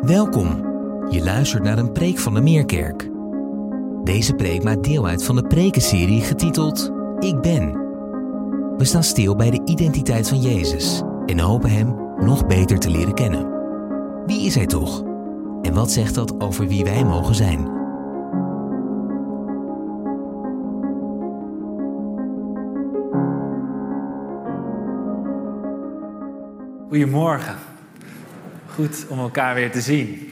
Welkom. Je luistert naar een preek van de Meerkerk. Deze preek maakt deel uit van de prekenserie getiteld Ik Ben. We staan stil bij de identiteit van Jezus en hopen Hem nog beter te leren kennen. Wie is Hij toch? En wat zegt dat over wie wij mogen zijn? Goedemorgen. Goed om elkaar weer te zien.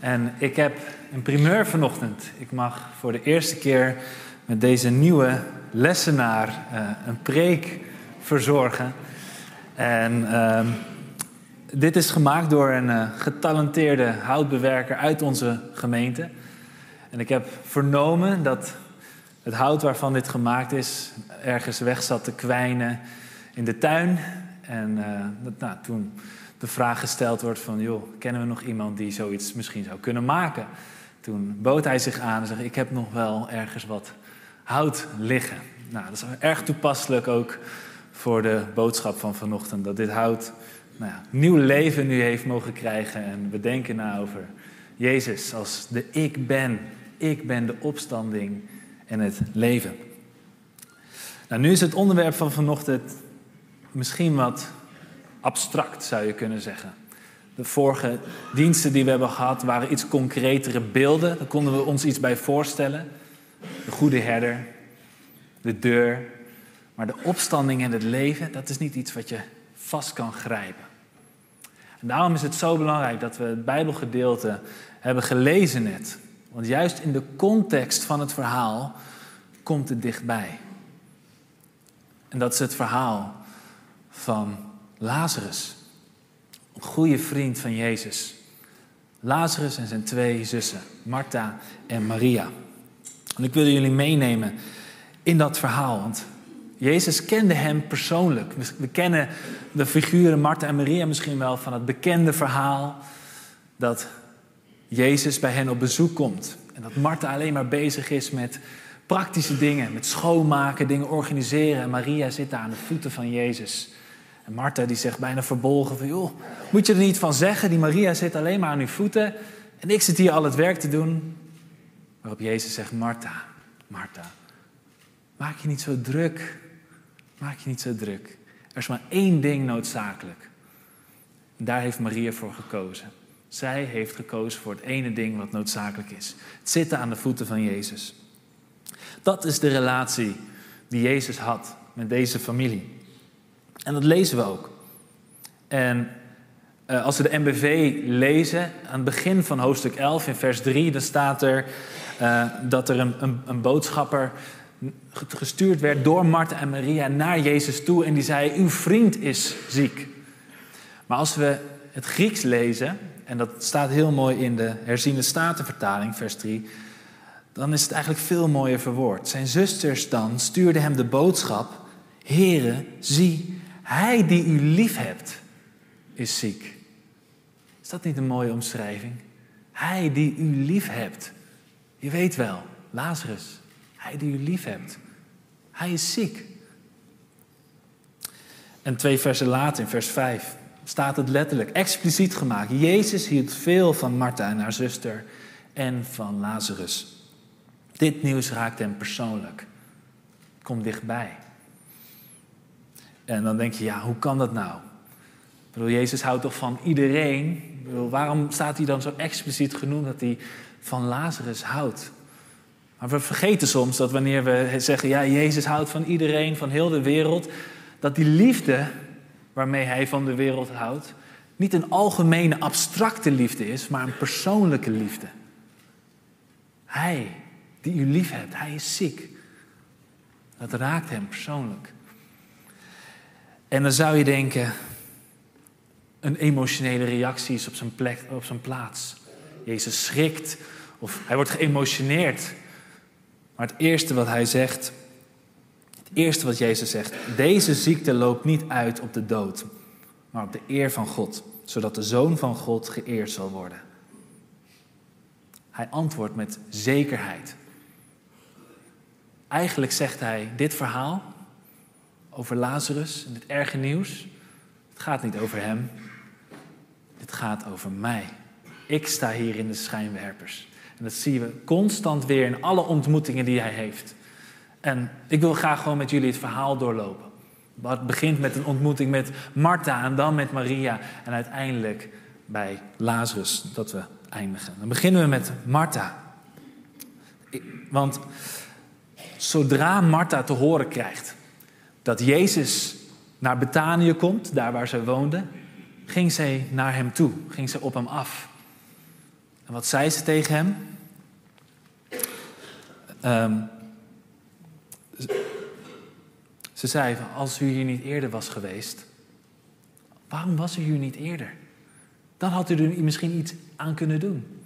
En ik heb een primeur vanochtend. Ik mag voor de eerste keer met deze nieuwe lessenaar uh, een preek verzorgen. En uh, dit is gemaakt door een uh, getalenteerde houtbewerker uit onze gemeente. En ik heb vernomen dat het hout waarvan dit gemaakt is ergens weg zat te kwijnen in de tuin. En uh, nou, toen de vraag gesteld wordt van, joh, kennen we nog iemand die zoiets misschien zou kunnen maken? Toen bood hij zich aan en zei, ik heb nog wel ergens wat hout liggen. Nou, dat is erg toepasselijk ook voor de boodschap van vanochtend. Dat dit hout nou ja, nieuw leven nu heeft mogen krijgen. En we denken na over Jezus als de ik ben. Ik ben de opstanding en het leven. Nou, nu is het onderwerp van vanochtend misschien wat abstract, zou je kunnen zeggen. De vorige diensten die we hebben gehad waren iets concretere beelden. Daar konden we ons iets bij voorstellen. De goede herder, de deur. Maar de opstanding en het leven, dat is niet iets wat je vast kan grijpen. En daarom is het zo belangrijk dat we het Bijbelgedeelte hebben gelezen net. Want juist in de context van het verhaal komt het dichtbij. En dat is het verhaal van Lazarus, een goede vriend van Jezus. Lazarus en zijn twee zussen, Martha en Maria. En ik wil jullie meenemen in dat verhaal, want Jezus kende hem persoonlijk. We kennen de figuren Martha en Maria misschien wel van het bekende verhaal dat Jezus bij hen op bezoek komt. En dat Martha alleen maar bezig is met praktische dingen, met schoonmaken, dingen organiseren. En Maria zit daar aan de voeten van Jezus. En Martha die zegt bijna verbolgen van, joh, moet je er niet van zeggen? Die Maria zit alleen maar aan uw voeten en ik zit hier al het werk te doen. Waarop Jezus zegt, Martha, Martha, maak je niet zo druk. Maak je niet zo druk. Er is maar één ding noodzakelijk. En daar heeft Maria voor gekozen. Zij heeft gekozen voor het ene ding wat noodzakelijk is. Het zitten aan de voeten van Jezus. Dat is de relatie die Jezus had met deze familie. En dat lezen we ook. En uh, als we de MBV lezen, aan het begin van hoofdstuk 11, in vers 3, dan staat er uh, dat er een, een, een, boodschapper gestuurd werd door Martha en Maria naar Jezus toe en die zei, uw vriend is ziek. Maar als we het Grieks lezen, en dat staat heel mooi in de herziende statenvertaling, vers 3, dan is het eigenlijk veel mooier verwoord. Zijn zusters dan stuurden hem de boodschap, Heere, zie, hij die u lief hebt, is ziek. Is dat niet een mooie omschrijving? Hij die u lief hebt. Je weet wel, Lazarus, hij die u lief hebt. Hij is ziek. En twee versen later, in vers 5, staat het letterlijk, expliciet gemaakt. Jezus hield veel van Martha en haar zuster en van Lazarus. Dit nieuws raakt hem persoonlijk. Kom dichtbij. En dan denk je, ja, hoe kan dat nou? Ik Jezus houdt toch van iedereen? Waarom staat hij dan zo expliciet genoemd dat hij van Lazarus houdt? Maar we vergeten soms dat wanneer we zeggen, ja, Jezus houdt van iedereen, van heel de wereld, dat die liefde waarmee hij van de wereld houdt, niet een algemene abstracte liefde is, maar een persoonlijke liefde. Hij die u lief hebt, hij is ziek. Dat raakt hem persoonlijk. En dan zou je denken, een emotionele reactie is op zijn, plek, op zijn plaats. Jezus schrikt of hij wordt geëmotioneerd. Maar het eerste wat hij zegt, het eerste wat Jezus zegt, deze ziekte loopt niet uit op de dood, maar op de eer van God, zodat de Zoon van God geëerd zal worden. Hij antwoordt met zekerheid. Eigenlijk zegt hij, dit verhaal over Lazarus en het erge nieuws, het gaat niet over hem, het gaat over mij. Ik sta hier in de schijnwerpers. En dat zien we constant weer in alle ontmoetingen die hij heeft. En ik wil graag gewoon met jullie het verhaal doorlopen. Het begint met een ontmoeting met Martha en dan met Maria en uiteindelijk bij Lazarus dat we eindigen. Dan beginnen we met Martha. Want zodra Martha te horen krijgt dat Jezus naar Betanië komt, daar waar ze woonde, ging zij naar hem toe, ging ze op hem af. En wat zei ze tegen hem? Um, ze zei, als u hier niet eerder was geweest, waarom was u hier niet eerder? Dan had u er misschien iets aan kunnen doen.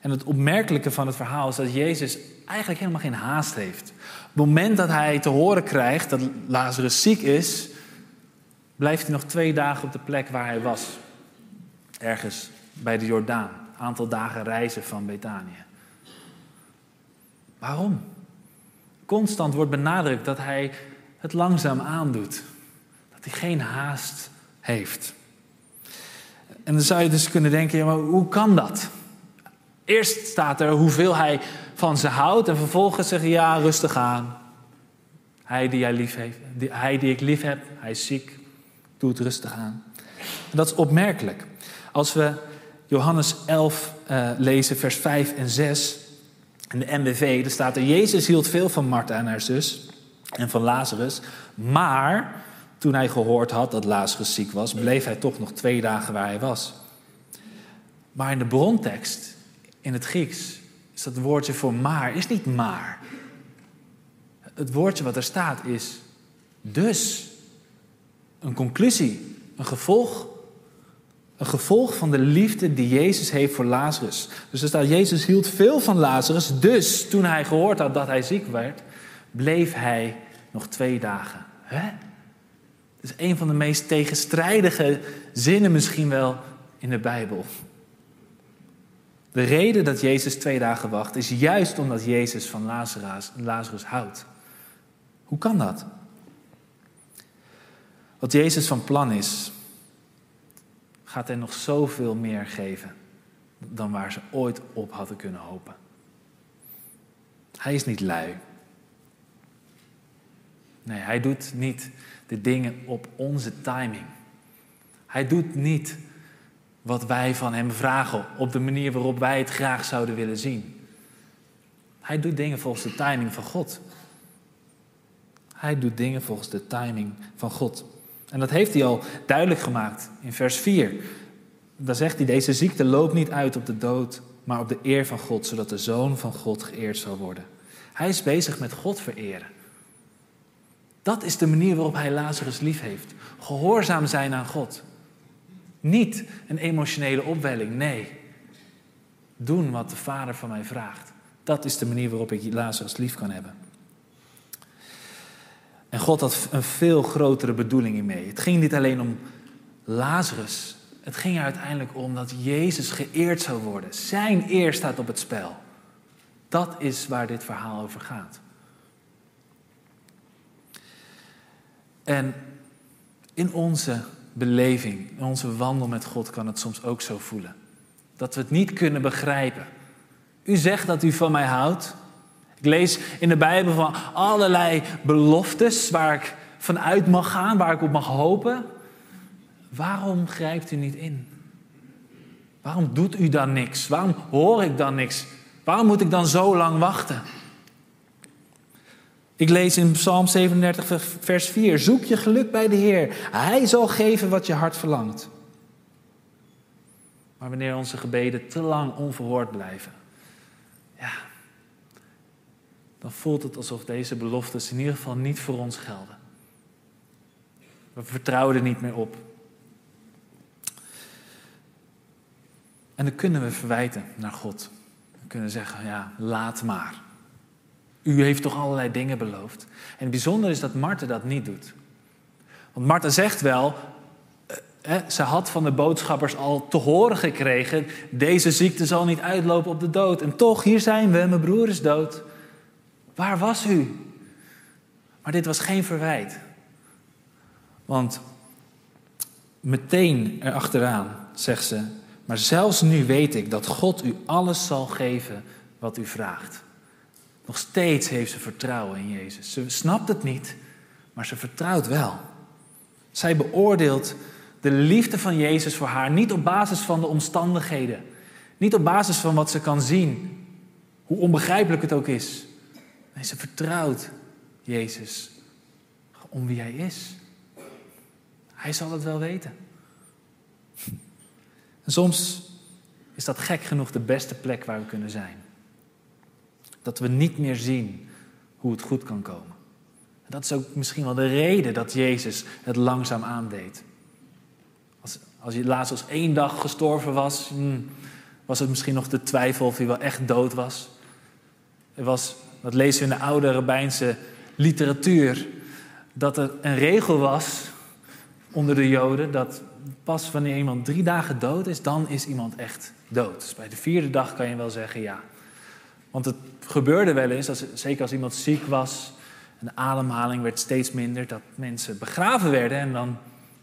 En het opmerkelijke van het verhaal is dat Jezus eigenlijk helemaal geen haast heeft. Het moment dat hij te horen krijgt dat Lazarus ziek is, blijft hij nog twee dagen op de plek waar hij was. Ergens bij de Jordaan. Een aantal dagen reizen van Betanië. Waarom? Constant wordt benadrukt dat hij het langzaam aandoet. Dat hij geen haast heeft. En dan zou je dus kunnen denken, ja, maar hoe kan dat? Eerst staat er hoeveel hij van ze houdt en vervolgens zegt ja, rustig aan. Hij die, jij lief heeft, hij die ik lief heb, hij is ziek, doe het rustig aan. En dat is opmerkelijk. Als we Johannes 11 uh, eh, lezen, vers 5 en 6, in de MBV, daar staat er, Jezus hield veel van Martha en haar zus en van Lazarus, maar toen hij gehoord had dat Lazarus ziek was, bleef hij toch nog twee dagen waar hij was. Maar in de brontekst, in het Grieks, is dat woordje voor maar, is niet maar. Het woordje wat er staat is dus. Een conclusie, een gevolg een gevolg van de liefde die Jezus heeft voor Lazarus. Dus er staat, Jezus hield veel van Lazarus. Dus toen hij gehoord had dat hij ziek werd, bleef hij nog twee dagen. Hè? Dat is een van de meest tegenstrijdige zinnen misschien wel in de Bijbel. De reden dat Jezus twee dagen wacht is juist omdat Jezus van Lazarus, Lazarus houdt. Hoe kan dat? Wat Jezus van plan is, gaat hij nog zoveel meer geven dan waar ze ooit op hadden kunnen hopen. Hij is niet lui. Nee, hij doet niet de dingen op onze timing. Hij doet niet wat wij van hem vragen op de manier waarop wij het graag zouden willen zien. Hij doet dingen volgens de timing van God. Hij doet dingen volgens de timing van God. En dat heeft hij al duidelijk gemaakt in vers 4. Daar zegt hij, deze ziekte loopt niet uit op de dood, maar op de eer van God, zodat de Zoon van God geëerd zal worden. Hij is bezig met God vereren. Dat is de manier waarop hij Lazarus lief heeft. Gehoorzaam zijn aan God. Niet een emotionele opwelling, nee. Doen wat de Vader van mij vraagt. Dat is de manier waarop ik Lazarus lief kan hebben. En God had een veel grotere bedoeling in mee. Het ging niet alleen om Lazarus. Het ging er uiteindelijk om dat Jezus geëerd zou worden. Zijn eer staat op het spel. Dat is waar dit verhaal over gaat. En in onze beleving, in onze wandel met God kan het soms ook zo voelen. Dat we het niet kunnen begrijpen. U zegt dat u van mij houdt, ik lees in de Bijbel van allerlei beloftes waar ik vanuit mag gaan, waar ik op mag hopen. Waarom grijpt u niet in? Waarom doet u dan niks? Waarom hoor ik dan niks? Waarom moet ik dan zo lang wachten? Ik lees in Psalm 37, vers 4: Zoek je geluk bij de Heer. Hij zal geven wat je hart verlangt. Maar wanneer onze gebeden te lang onverhoord blijven, ja, dan voelt het alsof deze beloftes in ieder geval niet voor ons gelden. We vertrouwen er niet meer op. En dan kunnen we verwijten naar God. We kunnen zeggen, ja, laat maar. U heeft toch allerlei dingen beloofd. En het is dat Martha dat niet doet. Want Martha zegt wel, eh, eh, ze had van de boodschappers al te horen gekregen, deze ziekte zal niet uitlopen op de dood. En toch, hier zijn we, mijn broer is dood. Waar was u? Maar dit was geen verwijt. Want meteen erachteraan zegt ze: Maar zelfs nu weet ik dat God u alles zal geven wat u vraagt. Nog steeds heeft ze vertrouwen in Jezus. Ze snapt het niet, maar ze vertrouwt wel. Zij beoordeelt de liefde van Jezus voor haar niet op basis van de omstandigheden, niet op basis van wat ze kan zien, hoe onbegrijpelijk het ook is. Nee, ze vertrouwt Jezus om wie Hij is. Hij zal het wel weten. En soms is dat gek genoeg de beste plek waar we kunnen zijn. Dat we niet meer zien hoe het goed kan komen. En dat is ook misschien wel de reden dat Jezus het langzaam aandeed. Als, als je laatst als één dag gestorven was, hmm, was het misschien nog de twijfel of hij wel echt dood was. Er was, dat lezen we in de oude rabbijnse literatuur, dat er een regel was onder de Joden dat pas wanneer iemand drie dagen dood is, dan is iemand echt dood. Dus bij de vierde dag kan je wel zeggen ja. Want het gebeurde wel eens, zeker als iemand ziek was en de ademhaling werd steeds minder, dat mensen begraven werden en dan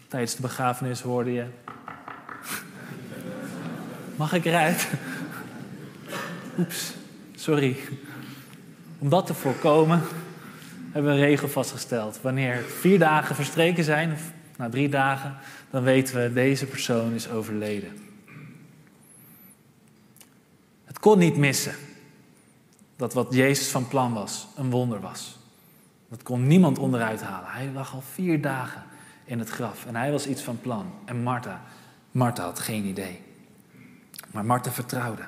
tijdens de begrafenis hoorde je. Mag ik eruit? Oeps, sorry. Om dat te voorkomen hebben we een regel vastgesteld. Wanneer vier dagen verstreken zijn, of na drie dagen, dan weten we deze persoon is overleden. Het kon niet missen dat wat Jezus van plan was, een wonder was. Dat kon niemand onderuit halen. Hij lag al vier dagen in het graf en hij was iets van plan. En Martha, Martha had geen idee. Maar Martha vertrouwde.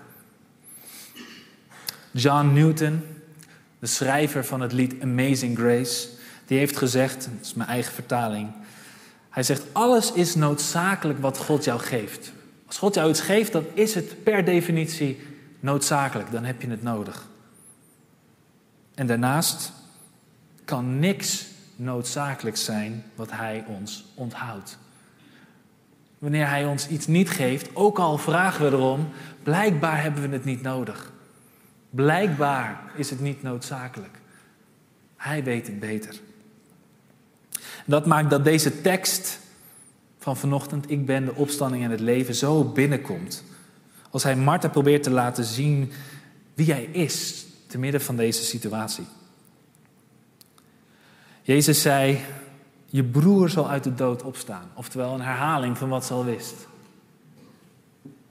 John Newton, de schrijver van het lied Amazing Grace, die heeft gezegd, dat is mijn eigen vertaling, hij zegt, alles is noodzakelijk wat God jou geeft. Als God jou iets geeft, dan is het per definitie noodzakelijk. Dan heb je het nodig. En daarnaast kan niks noodzakelijk zijn wat Hij ons onthoudt. Wanneer Hij ons iets niet geeft, ook al vragen we erom, blijkbaar hebben we het niet nodig. Blijkbaar is het niet noodzakelijk. Hij weet het beter. Dat maakt dat deze tekst van vanochtend, ik ben de opstanding en het leven, zo binnenkomt. Als hij Martha probeert te laten zien wie hij is, te midden van deze situatie. Jezus zei, je broer zal uit de dood opstaan. Oftewel een herhaling van wat ze al wist.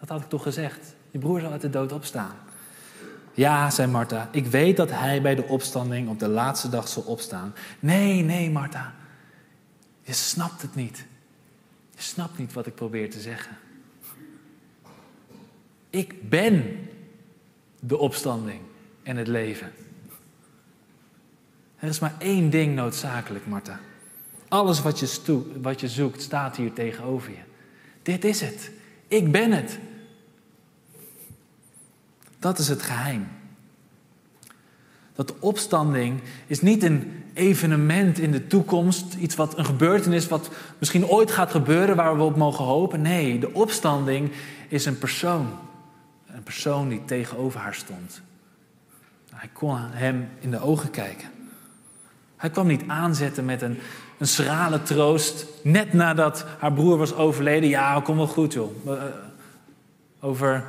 Dat had ik toch gezegd. Je broer zal uit de dood opstaan. Ja, zei Martha, ik weet dat hij bij de opstanding op de laatste dag zal opstaan. Nee, nee, Martha, je snapt het niet. Je snapt niet wat ik probeer te zeggen. Ik ben de opstanding en het leven. Er is maar één ding noodzakelijk, Martha. Alles wat je, wat je zoekt staat hier tegenover je. Dit is het. Ik ben het. Dat is het geheim. Dat de opstanding is niet een evenement in de toekomst, iets wat een gebeurtenis wat misschien ooit gaat gebeuren waar we op mogen hopen. Nee, de opstanding is een persoon. Een persoon die tegenover haar stond. Hij kon hem in de ogen kijken. Hij kwam niet aanzetten met een, een schrale troost, net nadat haar broer was overleden. Ja, kom wel goed joh. Eh, over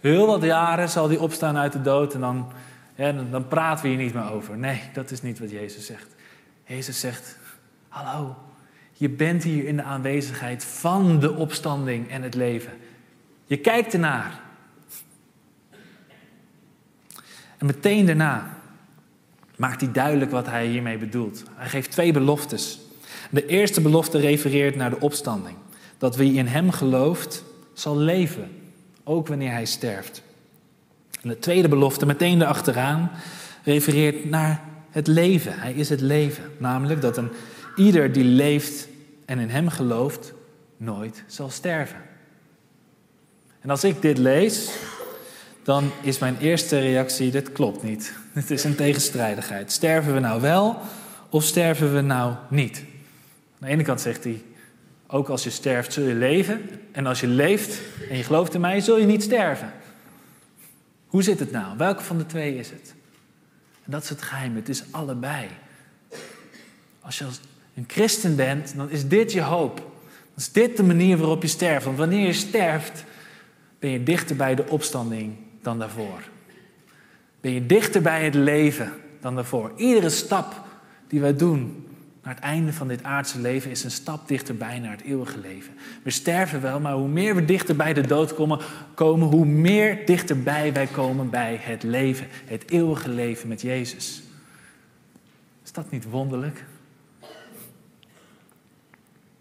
heel wat jaren zal hij opstaan uit de dood en dan dan praten we hier niet meer over. Nee, dat is niet wat Jezus zegt. Jezus zegt, hallo, je bent hier in de aanwezigheid van de opstanding en het leven. Je kijkt ernaar. En meteen daarna maakt hij duidelijk wat hij hiermee bedoelt. Hij geeft twee beloftes. De eerste belofte refereert naar de opstanding. Dat wie in hem gelooft, zal leven, ook wanneer hij sterft. En de tweede belofte, meteen erachteraan, refereert naar het leven. Hij is het leven. Namelijk dat een ieder die leeft en in hem gelooft, nooit zal sterven. En als ik dit lees, dan is mijn eerste reactie: dit klopt niet. Het is een tegenstrijdigheid. Sterven we nou wel of sterven we nou niet? Aan de ene kant zegt hij: ook als je sterft zul je leven. En als je leeft en je gelooft in mij, zul je niet sterven. Hoe zit het nou? Welke van de twee is het? En dat is het geheim. Het is allebei. Als je een christen bent, dan is dit je hoop. Dan is dit de manier waarop je sterft. Want wanneer je sterft, Ben je dichter bij de opstanding dan daarvoor? Ben je dichter bij het leven dan daarvoor? Iedere stap die wij doen naar het einde van dit aardse leven is een stap dichterbij naar het eeuwige leven. We sterven wel, maar hoe meer we dichter bij de dood komen, komen hoe meer dichterbij wij komen bij het leven, het eeuwige leven met Jezus. Is dat niet wonderlijk?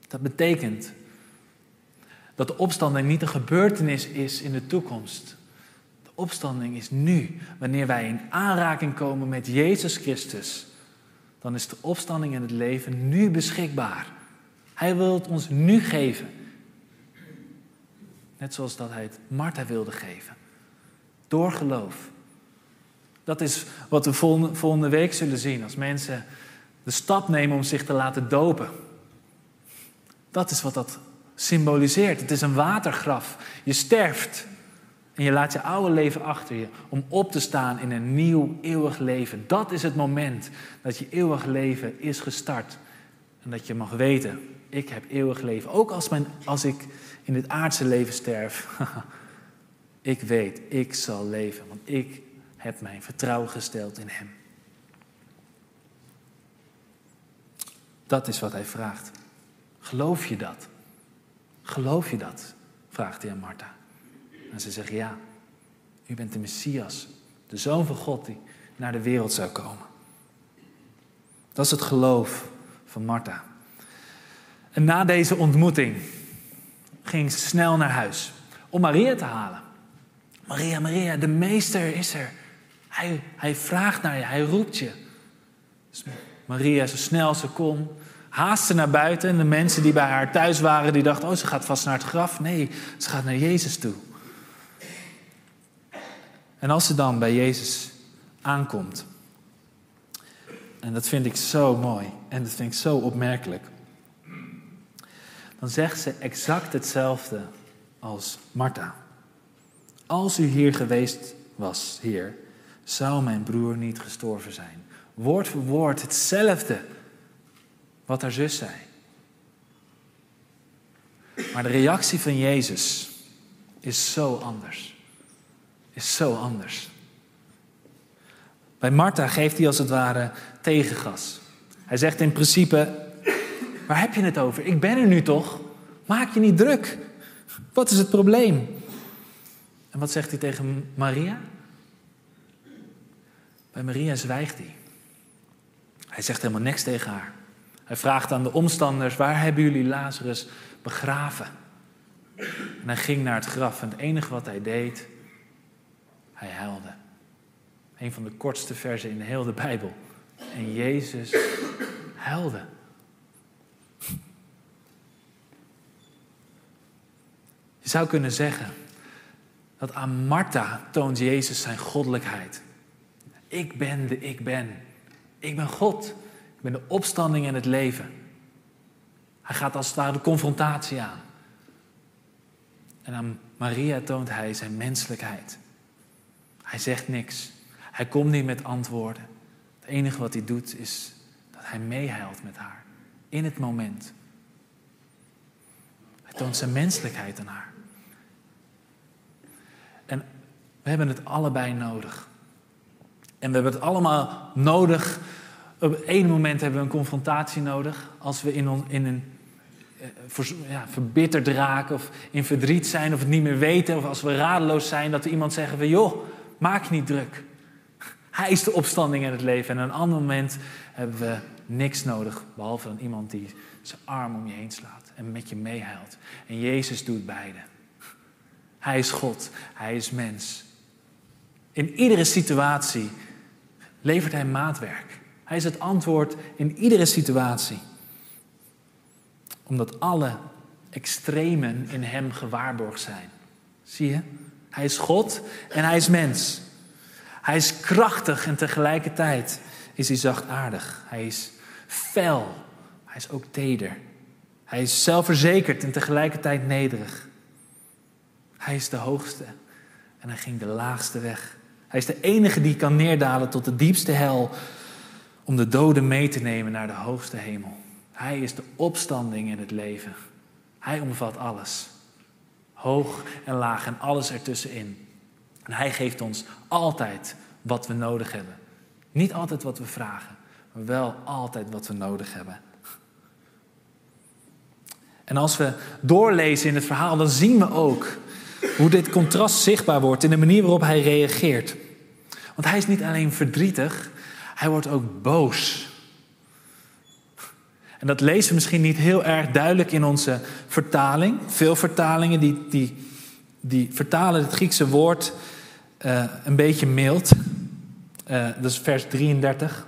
Dat betekent dat de opstanding niet een gebeurtenis is in de toekomst. Opstanding is nu, wanneer wij in aanraking komen met Jezus Christus dan is de opstanding en het leven nu beschikbaar. Hij wil het ons nu geven. Net zoals dat hij het Martha wilde geven. Door geloof. Dat is wat we volgende week zullen zien als mensen de stap nemen om zich te laten dopen. Dat is wat dat symboliseert. Het is een watergraf. Je sterft. En je laat je oude leven achter je om op te staan in een nieuw eeuwig leven. Dat is het moment dat je eeuwig leven is gestart. En dat je mag weten, ik heb eeuwig leven. Ook als, mijn, als ik in dit aardse leven sterf. ik weet, ik zal leven, want ik heb mijn vertrouwen gesteld in Hem. Dat is wat hij vraagt. Geloof je dat? Geloof je dat? vraagt hij aan Martha. En ze zeggen ja, u bent de Messias, de Zoon van God die naar de wereld zou komen. Dat is het geloof van Martha. En na deze ontmoeting ging ze snel naar huis om Maria te halen. Maria, Maria, de meester is er. Hij, hij vraagt naar je, hij roept je. Dus Maria, zo snel ze kon, haastte naar buiten. En de mensen die bij haar thuis waren, die dachten, oh, ze gaat vast naar het graf. Nee, ze gaat naar Jezus toe. En als ze dan bij Jezus aankomt, en dat vind ik zo mooi en dat vind ik zo opmerkelijk, dan zegt ze exact hetzelfde als Martha. Als u hier geweest was, Heer, zou mijn broer niet gestorven zijn. Woord voor woord hetzelfde wat haar zus zei. Maar de reactie van Jezus is zo anders is zo anders. Bij Martha geeft hij als het ware tegengas. Hij zegt in principe: Waar heb je het over? Ik ben er nu toch? Maak je niet druk. Wat is het probleem? En wat zegt hij tegen Maria? Bij Maria zwijgt hij. Hij zegt helemaal niks tegen haar. Hij vraagt aan de omstanders: Waar hebben jullie Lazarus begraven? En hij ging naar het graf en het enige wat hij deed hij huilde. Een van de kortste versen in heel de Bijbel. En Jezus huilde. Je zou kunnen zeggen dat aan Martha toont Jezus zijn goddelijkheid. Ik ben de ik ben. Ik ben God. Ik ben de opstanding en het leven. Hij gaat als het ware de confrontatie aan. En aan Maria toont hij zijn menselijkheid. Hij zegt niks. Hij komt niet met antwoorden. Het enige wat hij doet is dat hij meehuilt met haar. In het moment. Hij toont zijn menselijkheid aan haar. En we hebben het allebei nodig. En we hebben het allemaal nodig. Op één moment hebben we een confrontatie nodig. Als we in, in een eh, ja, verbitterd raken of in verdriet zijn of het niet meer weten. Of als we radeloos zijn, dat we iemand zeggen van joh, Maak niet druk. Hij is de opstanding in het leven. En op een ander moment hebben we niks nodig, behalve dan iemand die zijn arm om je heen slaat en met je meehuilt. En Jezus doet beide. Hij is God, hij is mens. In iedere situatie levert hij maatwerk. Hij is het antwoord in iedere situatie. Omdat alle extremen in hem gewaarborgd zijn. Zie je? Hij is God en hij is mens. Hij is krachtig en tegelijkertijd is hij zachtaardig. Hij is fel. Hij is ook teder. Hij is zelfverzekerd en tegelijkertijd nederig. Hij is de hoogste en hij ging de laagste weg. Hij is de enige die kan neerdalen tot de diepste hel om de doden mee te nemen naar de hoogste hemel. Hij is de opstanding in het leven. Hij omvat alles. Hoog en laag en alles ertussenin. En hij geeft ons altijd wat we nodig hebben. Niet altijd wat we vragen, maar wel altijd wat we nodig hebben. En als we doorlezen in het verhaal, dan zien we ook hoe dit contrast zichtbaar wordt in de manier waarop hij reageert. Want hij is niet alleen verdrietig, hij wordt ook boos. En dat lezen we misschien niet heel erg duidelijk in onze vertaling. Veel vertalingen die, die, die vertalen het Griekse woord uh, een beetje mild. Uh, dat is vers 33.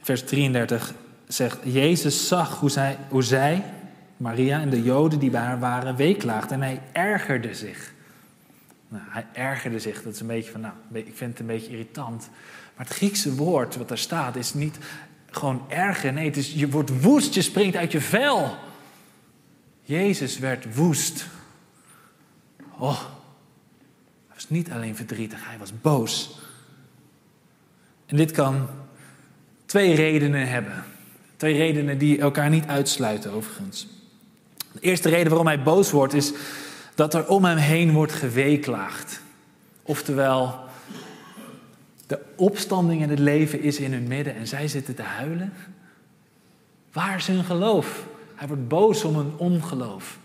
Vers 33 zegt: Jezus zag hoe zij, hoe zij, Maria en de Joden die bij haar waren, weeklaagden. En hij ergerde zich. Nou, hij ergerde zich. Dat is een beetje van, nou, ik vind het een beetje irritant. Maar het Griekse woord wat daar staat is niet gewoon erger. Nee, het is, je wordt woest, je springt uit je vel. Jezus werd woest. Oh, hij was niet alleen verdrietig, hij was boos. En dit kan twee redenen hebben. Twee redenen die elkaar niet uitsluiten, overigens. De eerste reden waarom hij boos wordt is dat er om hem heen wordt geweeklaagd. Oftewel, de opstanding en het leven is in hun midden en zij zitten te huilen. Waar is hun geloof? Hij wordt boos om hun ongeloof.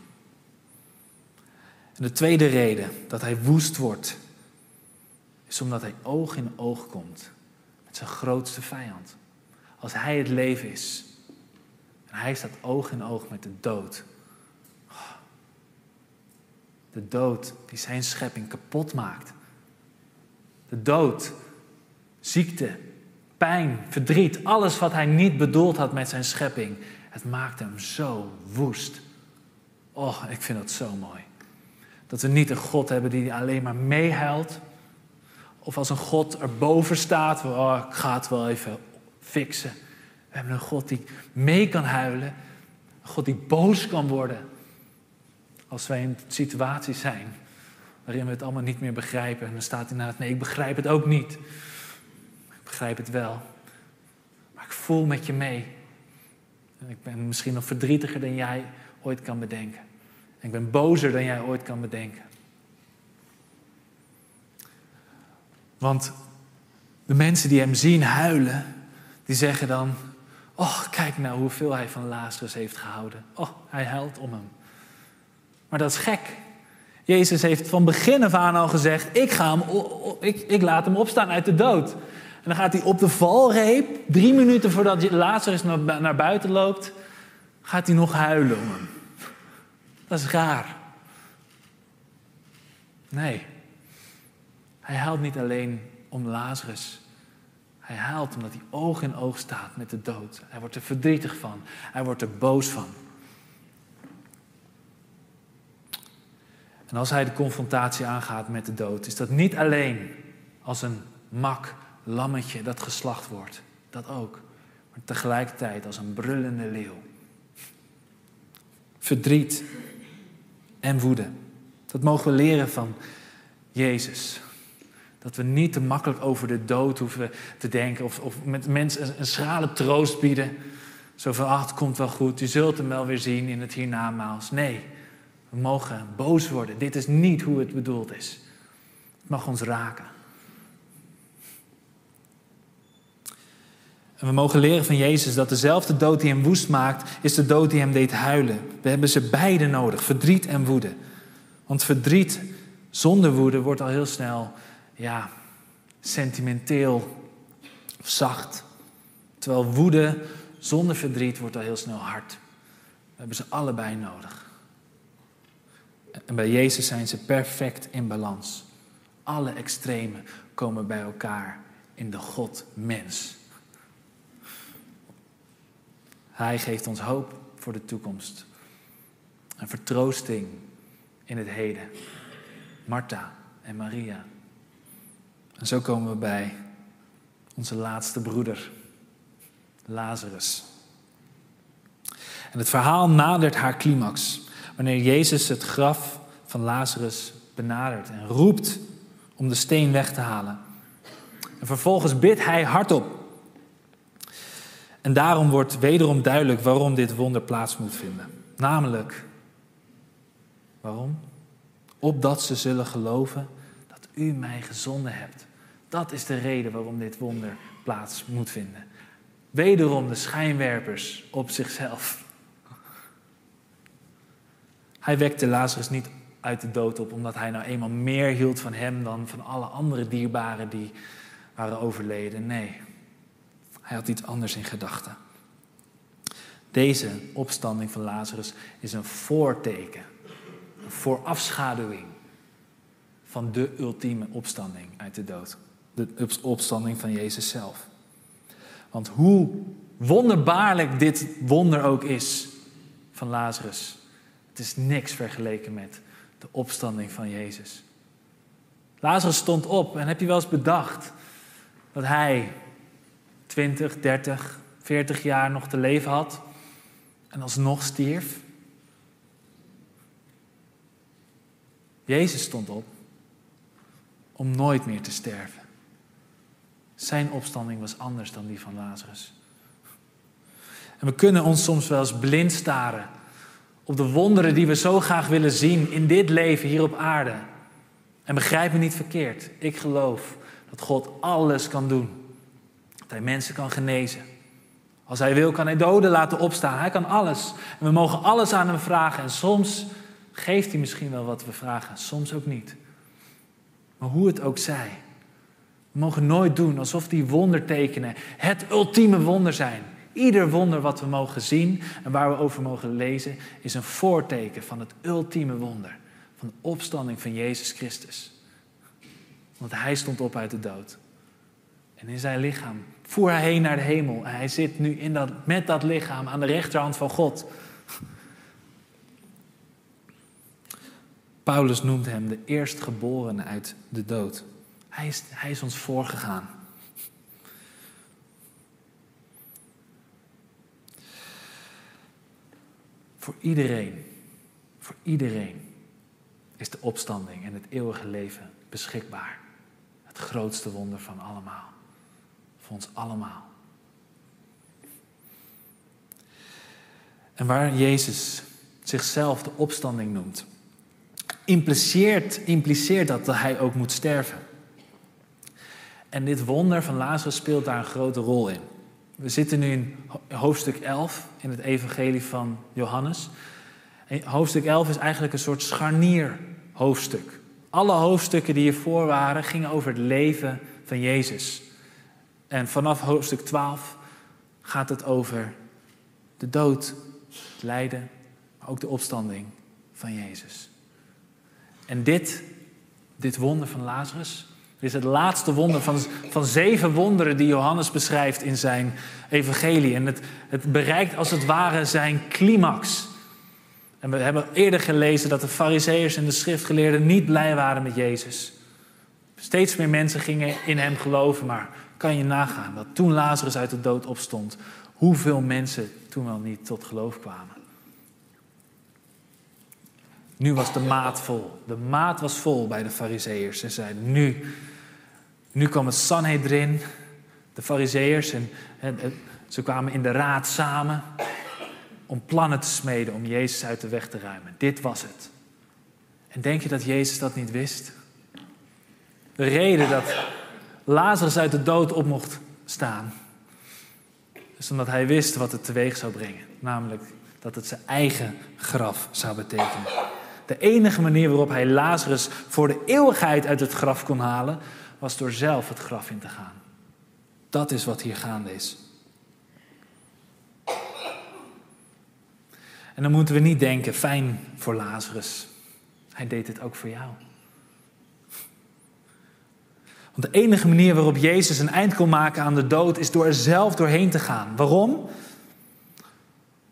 En de tweede reden dat hij woest wordt, is omdat hij oog in oog komt met zijn grootste vijand. Als hij het leven is en hij staat oog in oog met de dood. De dood die zijn schepping kapot maakt. De dood ziekte, pijn, verdriet, alles wat hij niet bedoeld had met zijn schepping. Het maakte hem zo woest. Oh, ik vind dat zo mooi. Dat we niet een God hebben die alleen maar meehuilt. Of als een God erboven staat, oh, ik ga het wel even fixen. We hebben een God die mee kan huilen. Een God die boos kan worden. Als wij in situaties zijn waarin we het allemaal niet meer begrijpen. En dan staat hij naast, nee, ik begrijp het ook niet begrijp het wel. Maar ik voel met je mee. En ik ben misschien nog verdrietiger dan jij ooit kan bedenken. En ik ben bozer dan jij ooit kan bedenken. Want de mensen die hem zien huilen, die zeggen dan: Oh, kijk nou hoeveel hij van Lazarus heeft gehouden. Oh, hij huilt om hem. Maar dat is gek. Jezus heeft van begin af aan al gezegd: Ik, ga hem, ik, ik laat hem opstaan uit de dood. En dan gaat hij op de valreep, drie minuten voordat Lazarus naar, buiten loopt, gaat hij nog huilen om hem. Dat is raar. Nee, hij huilt niet alleen om Lazarus. Hij huilt omdat hij oog in oog staat met de dood. Hij wordt er verdrietig van. Hij wordt er boos van. En als hij de confrontatie aangaat met de dood, is dat niet alleen als een mak lammetje dat geslacht wordt. Dat ook. Maar tegelijkertijd als een brullende leeuw. Verdriet en woede. Dat mogen we leren van Jezus. Dat we niet te makkelijk over de dood hoeven te denken. Of, of met mensen een, schrale troost bieden. Zo van, ach, het komt wel goed. Je zult hem wel weer zien in het hiernamaals. Nee, we mogen boos worden. Dit is niet hoe het bedoeld is. Het mag ons raken. En we mogen leren van Jezus dat dezelfde dood die hem woest maakt, is de dood die hem deed huilen. We hebben ze beide nodig, verdriet en woede. Want verdriet zonder woede wordt al heel snel, ja, sentimenteel of zacht. Terwijl woede zonder verdriet wordt al heel snel hard. We hebben ze allebei nodig. En bij Jezus zijn ze perfect in balans. Alle extremen komen bij elkaar in de God-mens. Hij geeft ons hoop voor de toekomst. Een vertroosting in het heden. Martha en Maria. En zo komen we bij onze laatste broeder, Lazarus. En het verhaal nadert haar climax. Wanneer Jezus het graf van Lazarus benadert en roept om de steen weg te halen. En vervolgens bidt hij hardop en daarom wordt wederom duidelijk waarom dit wonder plaats moet vinden. Namelijk Waarom? Opdat ze zullen geloven dat u mij gezonden hebt. Dat is de reden waarom dit wonder plaats moet vinden. Wederom de schijnwerpers op zichzelf. Hij wekte Lazarus niet uit de dood op omdat hij nou eenmaal meer hield van hem dan van alle andere dierbaren die waren overleden. Nee, hij had iets anders in gedachten. Deze opstanding van Lazarus is een voorteken, een voorafschaduwing van de ultieme opstanding uit de dood. De opstanding van Jezus zelf. Want hoe wonderbaarlijk dit wonder ook is van Lazarus, het is niks vergeleken met de opstanding van Jezus. Lazarus stond op en heb je wel eens bedacht dat hij 20, 30, 40 jaar nog te leven had en alsnog stierf? Jezus stond op om nooit meer te sterven. Zijn opstanding was anders dan die van Lazarus. En we kunnen ons soms wel eens blind staren op de wonderen die we zo graag willen zien in dit leven hier op aarde. En begrijp me niet verkeerd, ik geloof dat God alles kan doen. Dat Hij mensen kan genezen. Als Hij wil, kan Hij doden laten opstaan. Hij kan alles. En we mogen alles aan Hem vragen. En soms geeft Hij misschien wel wat we vragen, soms ook niet. Maar hoe het ook zij, we mogen nooit doen alsof die wondertekenen het ultieme wonder zijn. Ieder wonder wat we mogen zien en waar we over mogen lezen, is een voorteken van het ultieme wonder. Van de opstanding van Jezus Christus. Want hij stond op uit de dood. En in zijn lichaam voer hij heen naar de hemel. En hij zit nu in dat, met dat lichaam aan de rechterhand van God. Paulus noemt hem de eerstgeborene uit de dood. Hij is, hij is ons voorgegaan. Voor iedereen, voor iedereen is de opstanding en het eeuwige leven beschikbaar. Het grootste wonder van allemaal. Ons allemaal. En waar Jezus zichzelf de opstanding noemt, impliceert, impliceert dat hij ook moet sterven. En dit wonder van Lazarus speelt daar een grote rol in. We zitten nu in hoofdstuk 11 in het Evangelie van Johannes. Hoofdstuk 11 is eigenlijk een soort scharnierhoofdstuk. Alle hoofdstukken die hiervoor waren gingen over het leven van Jezus. En vanaf hoofdstuk 12 gaat het over de dood, het lijden, maar ook de opstanding van Jezus. En dit, dit wonder van Lazarus, is het laatste wonder van, van zeven wonderen die Johannes beschrijft in zijn evangelie. En het, het bereikt als het ware zijn climax. En we hebben eerder gelezen dat de fariseeërs en de schriftgeleerden niet blij waren met Jezus. Steeds meer mensen gingen in hem geloven, maar kan je nagaan dat toen Lazarus uit de dood opstond, hoeveel mensen toen wel niet tot geloof kwamen. Nu was de maat vol. De maat was vol bij de fariseeërs. Ze zeiden, nu, nu kwam het Sanhedrin, de en, en, ze kwamen in de raad samen om plannen te smeden om Jezus uit de weg te ruimen. Dit was het. En denk je dat Jezus dat niet wist? De reden dat Lazarus uit de dood op mocht staan, is omdat hij wist wat het teweeg zou brengen. Namelijk dat het zijn eigen graf zou betekenen. De enige manier waarop hij Lazarus voor de eeuwigheid uit het graf kon halen, was door zelf het graf in te gaan. Dat is wat hier gaande is. En dan moeten we niet denken, fijn voor Lazarus. Hij deed het ook voor jou. Want de enige manier waarop Jezus een eind kon maken aan de dood is door er zelf doorheen te gaan. Waarom?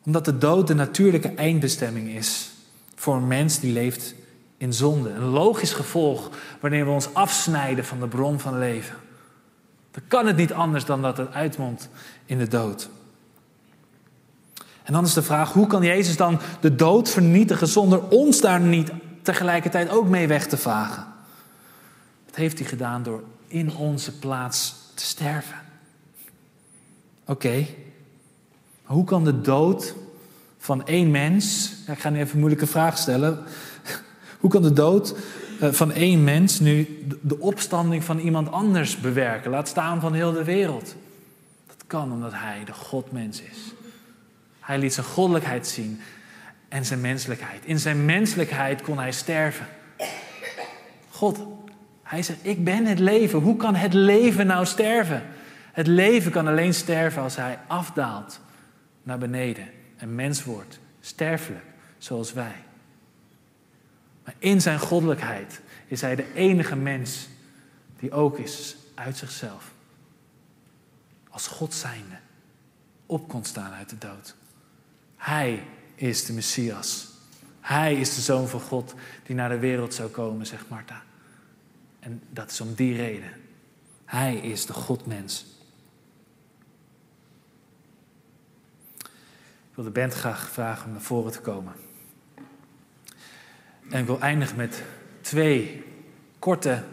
Omdat de dood de natuurlijke eindbestemming is voor een mens die leeft in zonde. Een logisch gevolg wanneer we ons afsnijden van de bron van leven. Dan kan het niet anders dan dat het uitmondt in de dood. En dan is de vraag, hoe kan Jezus dan de dood vernietigen zonder ons daar niet tegelijkertijd ook mee weg te vagen? Dat heeft hij gedaan door in onze plaats te sterven. Oké, hoe kan de dood van één mens, ik ga nu even een moeilijke vraag stellen, Hoe kan de dood eh, van één mens nu de opstanding van iemand anders bewerken? Laat staan van heel de wereld. Dat kan omdat hij de Godmens is. Hij liet zijn goddelijkheid zien en zijn menselijkheid. In zijn menselijkheid kon hij sterven. God, hij zegt, ik ben het leven. Hoe kan het leven nou sterven? Het leven kan alleen sterven als hij afdaalt naar beneden. En mens wordt, sterfelijk, zoals wij. Maar in zijn goddelijkheid is hij de enige mens die ook is uit zichzelf. Als God zijnde op kon staan uit de dood. Hij is de Messias. Hij is de Zoon van God die naar de wereld zou komen, zegt Martha. En dat is om die reden. Hij is de Godmens. Ik wil de band graag vragen om naar voren te komen. En ik wil eindigen met twee korte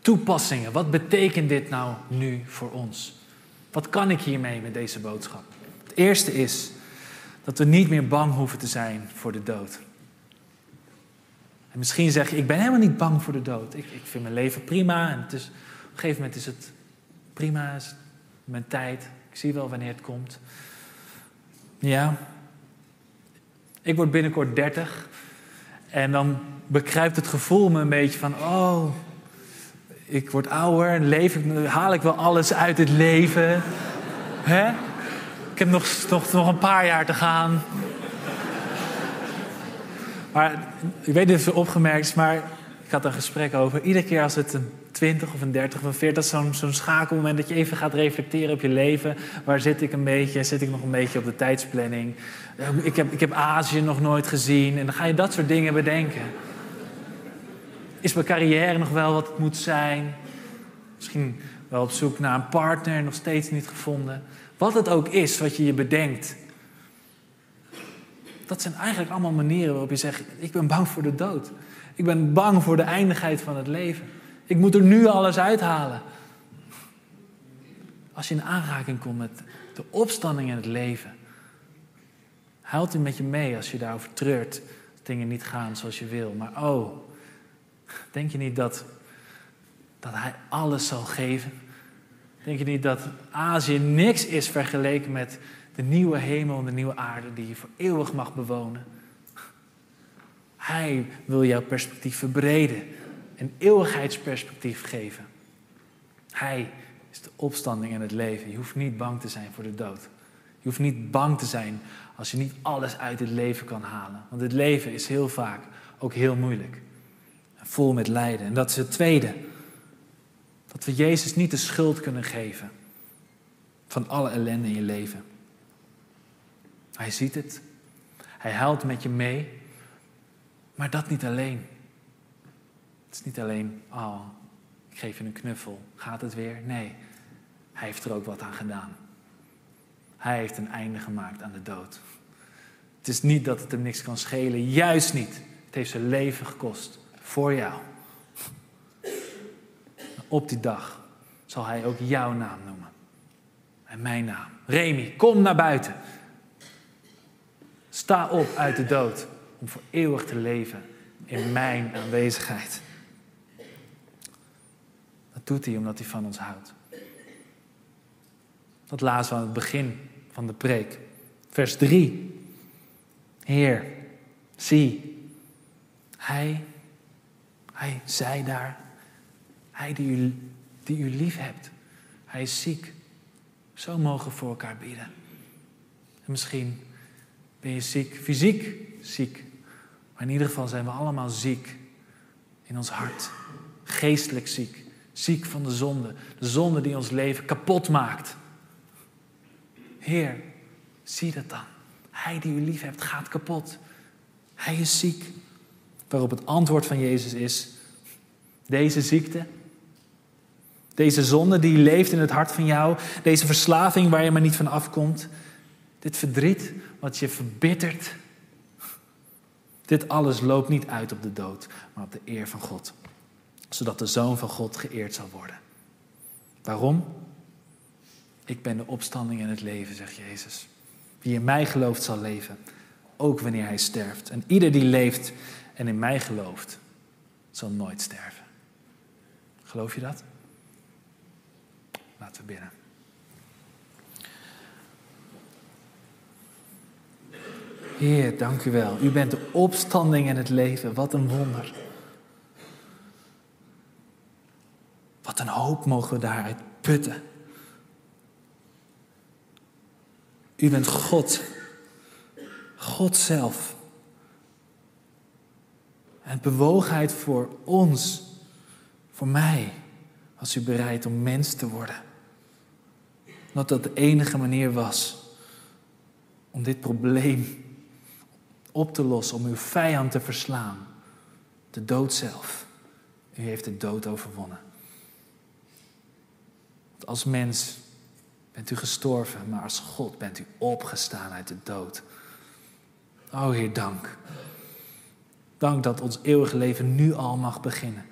toepassingen. Wat betekent dit nou nu voor ons? Wat kan ik hiermee met deze boodschap? Het eerste is dat we niet meer bang hoeven te zijn voor de dood. En misschien zeg je, ik ben helemaal niet bang voor de dood. Ik, ik vind mijn leven prima. En het is, op een gegeven moment is het prima, is mijn tijd. Ik zie wel wanneer het komt. Ja. Ik word binnenkort 30. En dan bekruipt het gevoel me een beetje van, oh, ik word ouder, leef ik, haal ik wel alles uit het leven. Hè? Ik heb nog, nog, nog een paar jaar te gaan. Maar ik weet niet of je opgemerkt is, maar ik had een gesprek over. Iedere keer als het een 20 of een 30 of een 40, dat is zo'n zo'n schakelmoment dat je even gaat reflecteren op je leven. Waar zit ik een beetje? Zit ik nog een beetje op de tijdsplanning? Ik heb, ik heb Azië nog nooit gezien. En dan ga je dat soort dingen bedenken. Is mijn carrière nog wel wat het moet zijn? Misschien wel op zoek naar een partner, nog steeds niet gevonden. Wat het ook is wat je je bedenkt. Dat zijn eigenlijk allemaal manieren waarop je zegt: Ik ben bang voor de dood. Ik ben bang voor de eindigheid van het leven. Ik moet er nu alles uithalen. Als je in aanraking komt met de opstanding in het leven, huilt hij met je mee als je daarover treurt. Dingen niet gaan zoals je wil. Maar oh, denk je niet dat, dat hij alles zal geven? Denk je niet dat Azië niks is vergeleken met de nieuwe hemel en de nieuwe aarde die je voor eeuwig mag bewonen? Hij wil jouw perspectief verbreden, een eeuwigheidsperspectief geven. Hij is de opstanding en het leven. Je hoeft niet bang te zijn voor de dood. Je hoeft niet bang te zijn als je niet alles uit het leven kan halen. Want het leven is heel vaak ook heel moeilijk. Vol met lijden. En dat is het tweede. Dat we Jezus niet de schuld kunnen geven van alle ellende in je leven. Hij ziet het. Hij huilt met je mee. Maar dat niet alleen. Het is niet alleen, oh, ik geef je een knuffel, gaat het weer? Nee, hij heeft er ook wat aan gedaan. Hij heeft een einde gemaakt aan de dood. Het is niet dat het hem niks kan schelen, juist niet. Het heeft zijn leven gekost voor jou. Op die dag zal hij ook jouw naam noemen. En mijn naam. Remy, kom naar buiten. Sta op uit de dood om voor eeuwig te leven in mijn aanwezigheid. Dat doet hij omdat hij van ons houdt. Dat lazen we aan het begin van de preek. Vers 3. Heer, zie, hij, hij zei daar, hij die u, die u lief hebt, hij is ziek. Zo mogen we voor elkaar bidden. En misschien ben je ziek, fysiek ziek. Maar in ieder geval zijn we allemaal ziek in ons hart. Geestelijk ziek. Ziek van de zonde. De zonde die ons leven kapot maakt. Heer, zie dat dan. Hij die u lief hebt gaat kapot. Hij is ziek. Waarop het antwoord van Jezus is: deze ziekte, deze zonde die leeft in het hart van jou, deze verslaving waar je maar niet van afkomt, dit verdriet wat je verbittert, dit alles loopt niet uit op de dood, maar op de eer van God, zodat de Zoon van God geëerd zal worden. Waarom? Ik ben de opstanding en het leven, zegt Jezus. Wie in mij gelooft zal leven, ook wanneer hij sterft. En ieder die leeft en in mij gelooft, zal nooit sterven. Geloof je dat? Laten we bidden. Heer, dank u wel. U bent de opstanding en het leven. Wat een wonder. Wat een hoop mogen we daaruit putten. U bent God. God zelf. En bewogenheid voor ons, voor mij, was u bereid om mens te worden. Dat dat de enige manier was om dit probleem op te lossen, om uw vijand te verslaan. De dood zelf. U heeft de dood overwonnen. Want als mens bent u gestorven, maar als God bent u opgestaan uit de dood. O Heer, dank. Dank dat ons eeuwige leven nu al mag beginnen.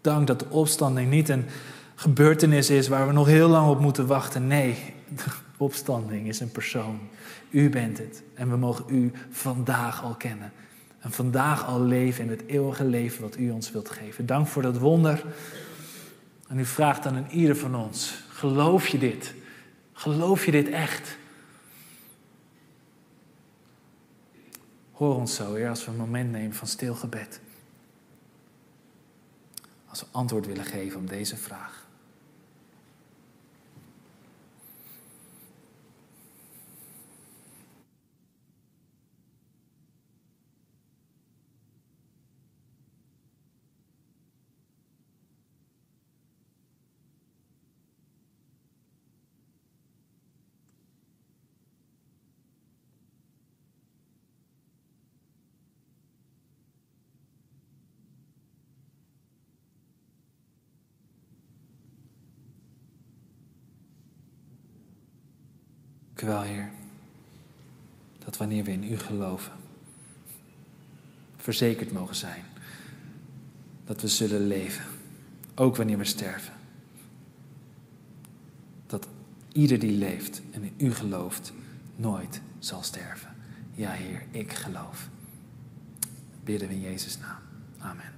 Dank dat de opstanding niet een gebeurtenis is waar we nog heel lang op moeten wachten. Nee, opstanding is een persoon. U bent het. En we mogen u vandaag al kennen. En vandaag al leven in het eeuwige leven wat u ons wilt geven. Dank voor dat wonder. En u vraagt aan een ieder van ons: geloof je dit? Geloof je dit echt? Hoor ons zo, Heer, als we een moment nemen van stil gebed. Als we antwoord willen geven op deze vraag. Dank wel, Heer, dat wanneer we in U geloven, verzekerd mogen zijn dat we zullen leven, ook wanneer we sterven. Dat ieder die leeft en in U gelooft, nooit zal sterven. Ja, Heer, ik geloof. Bidden we in Jezus' naam. Amen.